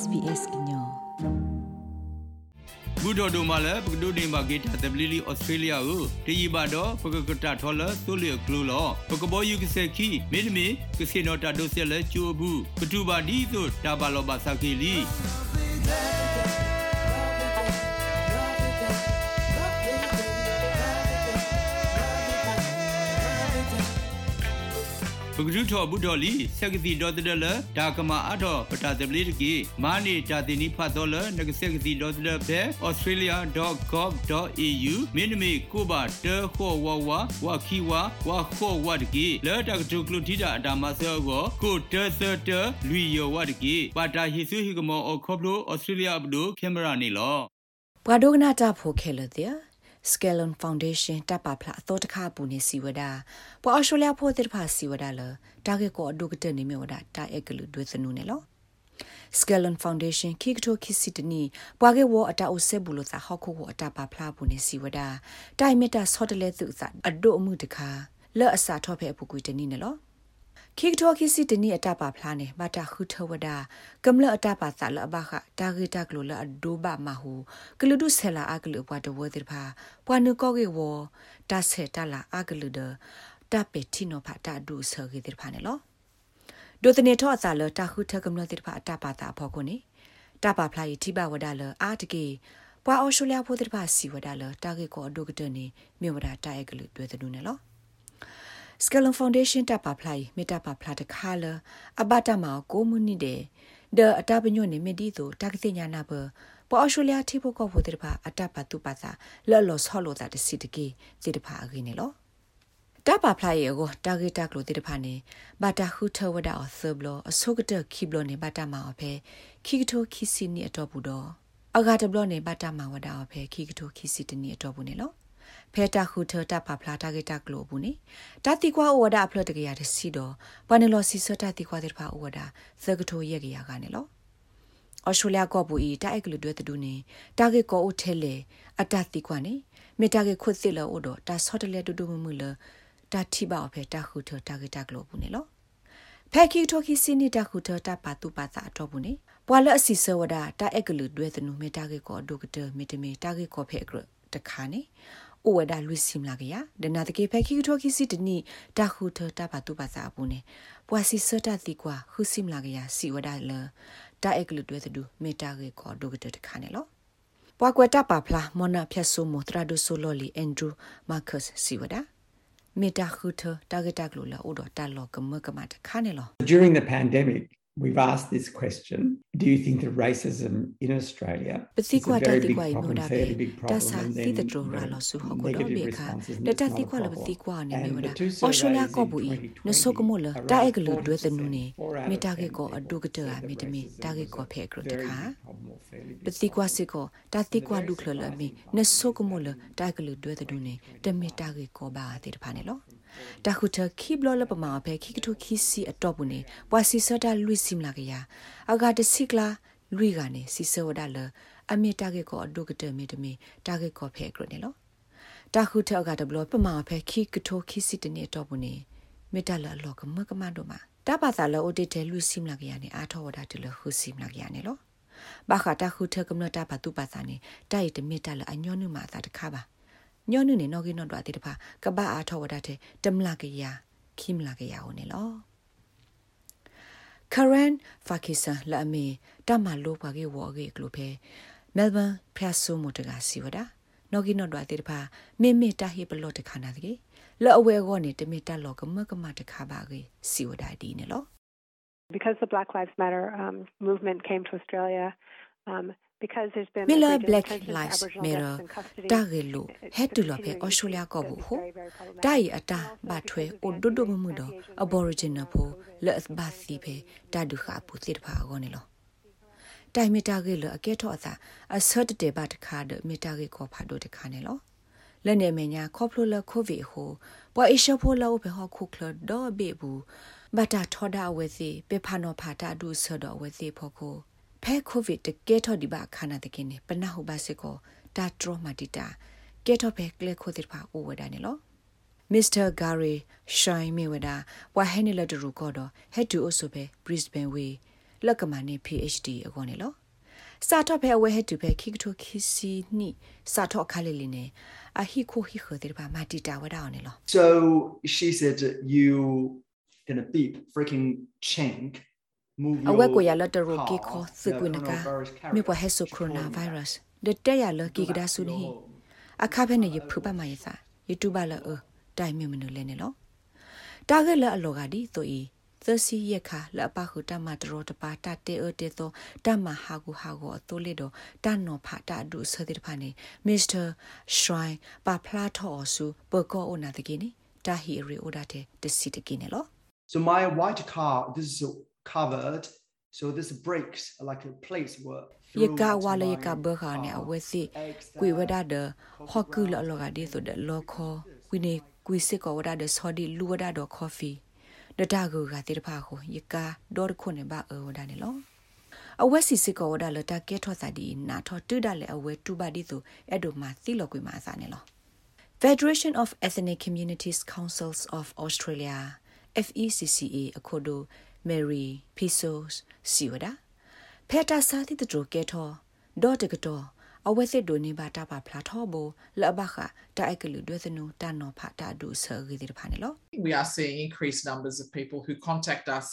SBS ညောဘူဒိုဒိုမာလပကဒိုနေမာဂီတာတဘလီလီဩစတြေးလျကိုတရီဘာတော့ပကကတာထော်လဆိုလီကလူလောပကဘောယူက စခီမေဒမီကစီနိုတာဒိုဆဲလချိုဘူးပတူဘာဒီဆိုတာဘာလောဘာဆာကီလီပကရုထောဘုဒ္ဓလီဆက်ကစီဒေါ်တဒလဒါကမာအတော်ပတာတပလီတကီမာနီတာတင်နီဖတ်တော်လနကဆက်ကစီဒေါ်တဒဘဲ australia.gov.au မင်းမေကိုဘာတခောဝဝဝခီဝဝခောဝတကီလဲတကတုကလူတီတာအတာမဆောကိုကိုတသတလူယောဝတကီပါတာဟီဆူဟီကမောအခဘလို australia ဘဒိုကင်မရာနီလောဘွာဒိုဂနာတာဖိုခဲလတဲ့ Scalon Foundation တပ်ပါဖလာအတော်တခါပူနေစီဝဒပေါ်အော်စတြေးလျဖို့တဲ့ဖာစီဝဒလတာဂက်ကိုအဒုကတဲ့နေမြဝဒတာအက်ကလူတွေစနုနေလော Scalon Foundation ခိကတိုခိစီတနီပွားကေဝအတာအိုဆေဘူးလို့သာဟောက်ခုကိုအတာပါဖလာပူနေစီဝဒတိုင်မီတာဆော့တလဲသူသာအဒိုအမှုတခါလော့အစာထော့ဖဲအပူကွေတနီနေလော ခိကထောခိစီတနီအတပါဖလားနေမတာခုထဝဒကမ္လအတပါသလဘခတာဂီတာကလိုလအဒိုဘမဟုကလူဒုဆဲလာအကလူဘွားတဝဲတိဖာပွာနုကောကေဝတာဆေတလာအကလူဒတပေတီနိုဖာတာဒုဆဂီတိဖာနေလောဒိုတနေထောအစာလတာခုထကမ္လတိဖာအတပါတာဖောကိုနေတာပါဖလားယတိဘဝဒလအာတကေပွာအော်ရှိုလျာဖို့တိဖာစီဝဒလတာဂေကိုအဒုကတနေမြေဝဒတာအကလူတွေ့တဲ့နုနေလော Scalon Foundation တပ်ပါဖလိုက်မေတ္တာပါဖလာတခါလအဘတာမောကိုမူနီတဲ့ဒအတာပညွနေမီဒီတိုတာကတိညာနာဘပေါ်အော်စတြေးလျထိဖို့ကောဖို့တဲ့ပါအတပါတူပါသာလော်လော်ဆော်လို့တာတစီတကီစီတဖာအကိနေလောတပါဖလိုက်ရောတာဂီတာကလိုတဲ့ဖာနေဘာတာခုထဝဒအဆဘလအဆုကတခိဘလနေဘာတာမောအဖေခိကထိုခိစီနီအတော့ဘူးတော့အဂါတဘလနေဘာတာမောဝဒအဖေခိကထိုခိစီတနီအတော့ဘူးနေလော ဖဲတာခုထတာပါဖလာတာဂေတာကလိုဘူးနိတာတိကွာဝဒါအဖလတကရတဲ့စီတော့ပနလောစီစတာတိကွာတဲ့ဖာဝဒါသကထိုရက်ကရကနေလောအော်စတြေးလျကောပူဤတာအိုက်ကလူတွေတူနေတာဂေကောအိုထဲလေအတတိကွာနိမေတာဂေခွတ်စစ်လောအိုတော့တာဆော့တလေတူတူမမှုလတာတိပါအဖေတာခုထတာဂေတာကလိုဘူးနိလောဖဲကီတိုကီစီနီတာခုထတာပါတူပါသာတော့ဘူးနိပွာလအစီဆဝဒတာအိုက်ကလူတွေတူမေတာဂေကောဒုကတမေတမေတာဂေကောဖဲကရတခါနိ အိုဝဒါလူစီမလာကရဒနာတကေဖက်ခိထိုခိစီတနီတာခုထတာပါတူပါစာအပူနေပွာစီစတာတိကွာခုစီမလာကရစီဝဒါလတာအက်ကလူတွေတူမေတာကေခေါ်ဒုကတတခါနေလောပွာကွက်တာပါဖလာမနာဖြတ်ဆုမထရာဒိုဆိုလိုလီအန်ဒရူမာကတ်စီဝဒါမေတာခုထတာဂက်တာကလိုလာအိုဒတာလောကမကမတခါနေလော During the pandemic We've asked this question. Do you think that racism in Australia is a very big problem, fairly big problem, and then you know, negative responses in this not a problem? And the two surveys in 2020 around မေတာကေကိုအဒုကတအမေတမီတာကေကိုဖဲကရတခါပတိကွာစီကိုတာတိကွာလူခလလမီနဆုကမလ တာကလူတွေ့တဲ့နုနေတမေတာကေကိုပါတဲ့တဖာနေလောတခုတခိဘလလပမာပဲခိကထုခိစီအတော့ဘူးနေပွာစီစတာလူစီမလာကရအဂါတစီကလာလူကနေစီစောဒါလအမေတာကေကိုအဒုကတမေတမေတာကေကိုဖဲကရနေလောတခုထအဂါတဘလပမာပဲခိကထုခိစီတနေတော့ဘူးနေမေတ္တာလလောကမကမတို့မှာတပါသာလောအိုတေတဲလူစီမလာကရနေအာထောဝဒါတလခုစီမလာကရနေလောဘာခတာခုထကမနတာပါတူပါစာနေတိုက်တမေတ္တာလအညောနုမှာသာတခါပါ ညောနုနေနော်ကိနော်တော့တေတဖာကပအားထောဝဒတဲ့တမလာကရခိမလာကရဟိုနေလော Karen Fakisa la me ta ma lo pa ge wo ge klo phe Melbourne ဖျာဆိုမတကစီဝဒနော်ကိနော်တော့တေတဖာမေမေတာဟိပလော့တခါနာတကေလောအဝဲကောနေတမေတလောကမကမတခါပါကေစီဝဒဒီနေလော Because the Black Lives Matter um, movement came to Australia, um, Miller Black Lives Matter တာဂေလူဟက်တူလောဖေအော်စတြေးလျကောဘူးဟိုတာရီအတာဘာထွဲအိုဒိုဒိုမမှုတော့ Aboriginal ဖိုလက်စ်ဘာစီဖေတာဒုခအပူစစ်ဖာကောနေလောတိုင်မီတာဂေလအကဲထောအသာအဆတ်တေဘတ်ခါဒမီတာဂေကောဖာဒိုတခါနေလောလက်နေမညာခေါပလိုလခိုဗီဟိုပွာအရှဖိုလောဘေဟခုခလဒေါ်ဘေဘူးဘတာထောဒါဝဲစီပေဖာနောဖာတာဒုဆဒဝဲစီဖို့ခို ဖဲကိုဗစ်တကဲထော်ဒီဘာခနာတကင်းနေပနာဟုဘာစေကိုတာထရမတီတာကဲထော်ဖဲကလေခိုတိဖာအိုဝဒနေလောမစ္စတာဂါရီရှိုင်းမီဝဒါဝါဟဲနီလဒရူကောတော့ဟက်တူအိုဆိုပဲဘရစ်ဘန်ဝေလက်ကမနေ PhD အကောနေလောစာတော့ဖဲဝဲဟတူဖဲခိကထိုခိစီနီစာတော့ခါလေးလေးနေအဟီခိုဟီခတဲ့ပါမာတီတာဝဒါအောင်နေလော So she said you in a beep freaking chink အဝဲကိုရလတ်တရိုကေခေါ်စကွနကမြေပွားဟက်ဆိုကိုရိုနာဗိုင်းရပ်စ်ဒတဲ့ရလကီကဒါဆုနီအခါဖဲနေရဖူပါမယစာ YouTube လအတိုင်မြမနလဲနေလောတာဂက်လအလောကဒီဆိုဤသစီရခါလပခုတမတရောတပါတတေအတေသောတမဟာကူဟာကိုအတိုးလေးတော့တနော်ဖာတဒုဆတဲ့ဖာနေမစ္စတာရှရိုင်းပါဖလာထော်ဆူပကောအိုနာတကိနီတာဟီရီအိုဒါတဲ့တစီတကိနေလော So my white car this is covered so this breaks like a place where ယကဝါလေကဘခါနေအဝဲစီကွေဝဒဒဟော့ကူလောလောကဒီဆိုဒလောခေါ်ကွေနေကွေစစ်ကောဝဒဒဆော်ဒီလူဝဒဒကော်ဖီဒတာကူကတိတဖာကိုယကဒေါ်ခုနေပါအော်ဒါနေလောအဝဲစီစစ်ကောဝဒလတာကဲထော့စာဒီနာထော့တူဒလေအဝဲတူပါဒီဆိုအဲ့ဒိုမှာသီလောကွေမှာစာနေလော Federation of Ethnic Communities Councils of Australia FECCA အခုဒို Mary Pisos စီဝဒါဖက်တာစာတိတတိုကဲထောဒေါ်တကတော့အဝဲစစ်ဒိုနေပါတာပါဖလာထောဘောလဘခတာအိုက်ကလူဒွေစနူတန်နော်ဖာတာဒူဆာဂီဒီဖာနေလော We are seeing increased numbers of people who contact us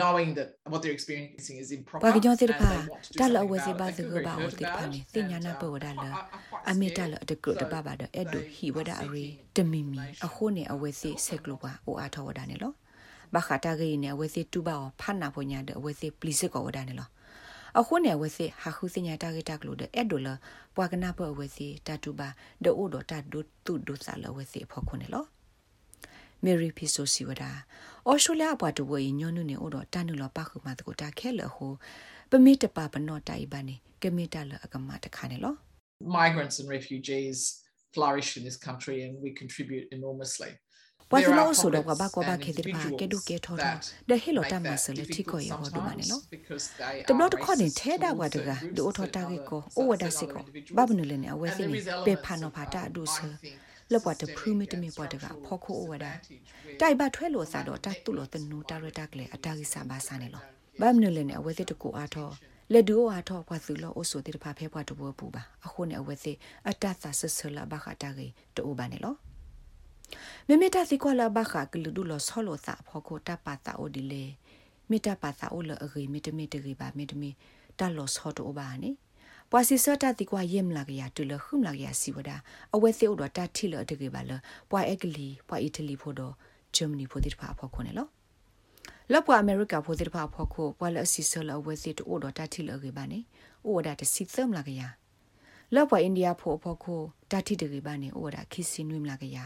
knowing that what they're experiencing is improper ပါကြောတိဖာတာလအဝဲစစ်ပါစကဘာဟိုတိဖာနေသိညာနာဘောဒါလအမေတာလတကရတပါပါဒအဲ့ဒိုဟီဝဒါအရီတမီမီအခုနေအဝဲစစ်ဆက်ကလောပါအိုအားထောဝဒါနေလော ဘာခတာဂီနေအဝဲစစ်တူပါဖာနာဖိုညာဒအဝဲစစ်ပလီစစ်ကောဝဒါနေလောအခုနေဝစီဟာခုစညာတာဂက်တက်လို့တဲ့ဒိုလာပွာကနာပဝစီတတူပါဒိုဒိုတဒုတူဒုဆာလဝစီဖို့ခုနေလောမေရီဖီဆိုစီဝဒါအော်စတြေးလျဘွားတဝေညွန်းနုနေအိုတော့တန်နုလပခုမတကိုတာခဲလဟိုပမိတပပနောတိုင်ပါနေကမီတလအကမတခါနေလော Migrants and refugees flourish in this country and we contribute enormously ပွာစလောဆိုတော့ကဘာကဘာခေတိပါကေဒုကေထောတော့ဒဟီလိုတမဆလတီကိုရောဒုမနေနော်တဘလတ်ခေါ်နေထဲတာဝဒကဒိုထောတာကေကိုအိုဝဒစစ်ကိုဘာဘနုလနေအဝဲစီနေပေဖာနောဖာတာဒုဆလပွားတဖရူမီတမီပွားတကဖောခိုအိုဝဒတိုင်ဘထွဲလို့စားတော့တတ်တူလို့တနူတာရတာကလေအတာကိစာဘာစာနေလောဘာမနုလနေအဝဲစစ်တကူအားထောလက်ဒူအားထောပွားစုလို့အိုဆိုတိတဖာဖဲပွားတဘောပူပါအခုနေအဝဲစစ်အတတ်သာဆဆလာဘာခတာကေတူဘာနေလော မေမေတာစီကွာလာဘခကလူဒူလဆောလိုစာဖောကိုတပါတာအိုဒီလေမေတာပါတာအိုလအဂီမေတမေတဂီပါမေတမေတလောဆောတိုဘာနေပွာစီစတာတီကွာယမ်လာကရတူလခုမလာကရစီဝဒအဝဲစေအိုတော့တတိလအတကေပါလပွာအက်ကလီပွာအီတလီဖို့တော့ဂျာမနီဖို့တိဖာဖောခွနေလောလောက်ပွာအမေရိကဖို့တိဖာဖောခိုပွာလအစီဆလအဝဲစေတိုတော့တတိလအကေပါနေအိုဒါတစီသမလာကရလောက်ပွာအိန္ဒိယဖို့ဖောခိုတတိတကေပါနေအိုဒါခီစီနွိမလာကရ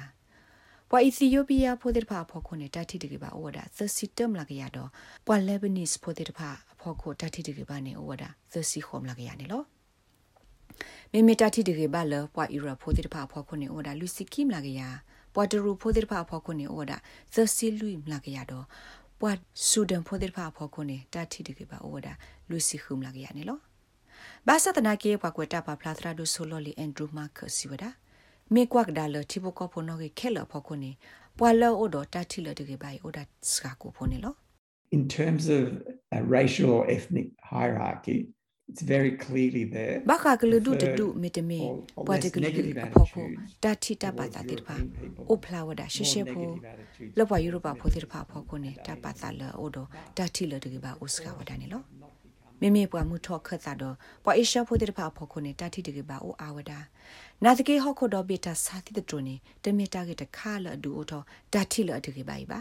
ပွာအီသီယိုးပီးယားဖိုတဲ့ဖာဖော်ခုနဲ့တတိတကေပါဩဝဒါသစီတမ်လာကရတော့ပွာလေဘနီစ်ဖိုတဲ့ဖာဖော်ခုတတိတကေပါနေဩဝဒါသစီခုံလာကရနေလို့မေမေတတိတကေပါလပွာအီရာဖိုတဲ့ဖာဖော်ခုနဲ့ဩဝဒါလူစီကိမလာကရပွာတရူဖိုတဲ့ဖာဖော်ခုနဲ့ဩဝဒါသစီလူမလာကရတော့ပွာဆူဒန်ဖိုတဲ့ဖာဖော်ခုနဲ့တတိတကေပါဩဝဒါလူစီခုမလာကရနေလို့ဘာသာတနာကေပွာကွယ်တာပါဖလာသရာဒိုဆိုလိုလီအန်ဒရူမာကစီဝဒါ မေကွက်ဒါလတိဘကဖနိုကေခဲလဖခုနေပွာလောအိုဒတာတီလတကေဘိုင်အိုဒစကာကိုဖနေလော In terms of a racial or ethnic hierarchy it's very clearly there ဘာခကလူဒုတဒုမေတမေပွာတကလူဖောဖိုတာတီတာပါတာတိဖာအိုဖလာဝဒရှေရှေဖို မေမေပွားမှုထောခတ်တာတော့ပွာအေရှာဖိုတိဖာဖောခုနေတာတီတကေဘာအိုအာဝဒါနာတကေဟော့ခိုဒဘီတာစာတိတထရနေတမီတာကေတခါလအဒူအိုထောဒါတိလအတကေပါပါ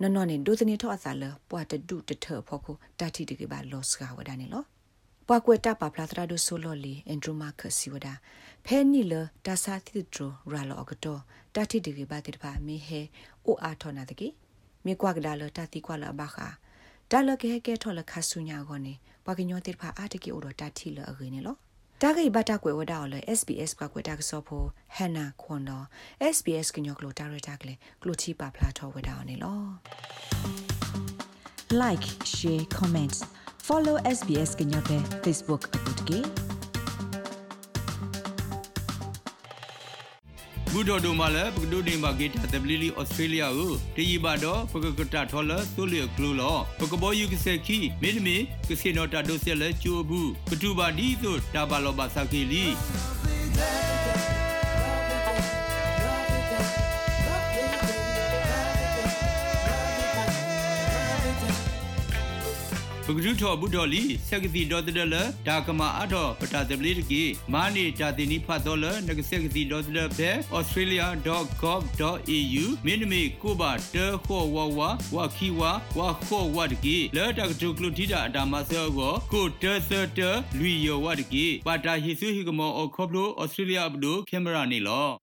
နော်နော်နေဒိုသနီထောအစားလပွာတဒုတထဖောခုဒါတိတကေပါလော့စကဝဒနေလောပွာကွယ်တာပါဖလာသရာဒိုဆိုလော်လီအန်ဒရူမာခစီဝဒါဖဲနီလဒါစာတိတထရာလောအကတောဒါတိတကေပါတိတပါမေဟဲအိုအာထောနာတကေမေကွာကဒါလတာတိကွာလဘခါဒါလကေကေထောလခဆုညာကောနေ ပွာကညောတိတပါအာတကေအိုတော့တာတိလအခေနေလောတာဂိဘတာကွယ်ဝဒါော်လေ SBS ကကွယ်တာကစောဖို့ဟန်နာခွန်တော့ SBS ကညောကလိုတာရတာကလေကလိုချီပါဖလာထောဝဒါော်နေလော like share comments follow SBS ကညောတဲ့ Facebook အပုတ်ကေ ဘူတော်တို့မှာလည်းပကဒုနေမှာဂေတာတဘလီလီဩစတြေးလျကိုတရီပါတော့ပကကတာထော်လသိုလျကလူလောပကဘောယူကစခီမေဒမီကစီနိုတာဒိုဆက်လက်ချိုဘူးပတူပါဒီသို့တာပါလောပါစကေလီ ပဂရုထောဘုဒော်လီဆက်ကစီဒေါ်တဒလဒါကမာအတော်ပတာတပလီတကီမာနေတာတင်နီဖတ်တော်လနကဆက်ကစီဒေါ်တဒဘဲ australia.gov.au မင်းမေကိုပါတဲခောဝဝဝခီဝဝခောဝတကီလဲတကတုကလူတီတာအတာမဆောကိုကိုတဲသတလူယောဝတကီပါတာဟီဆူဟီကမောအခေါပလို australia ဘဒိုကင်မရာနီလော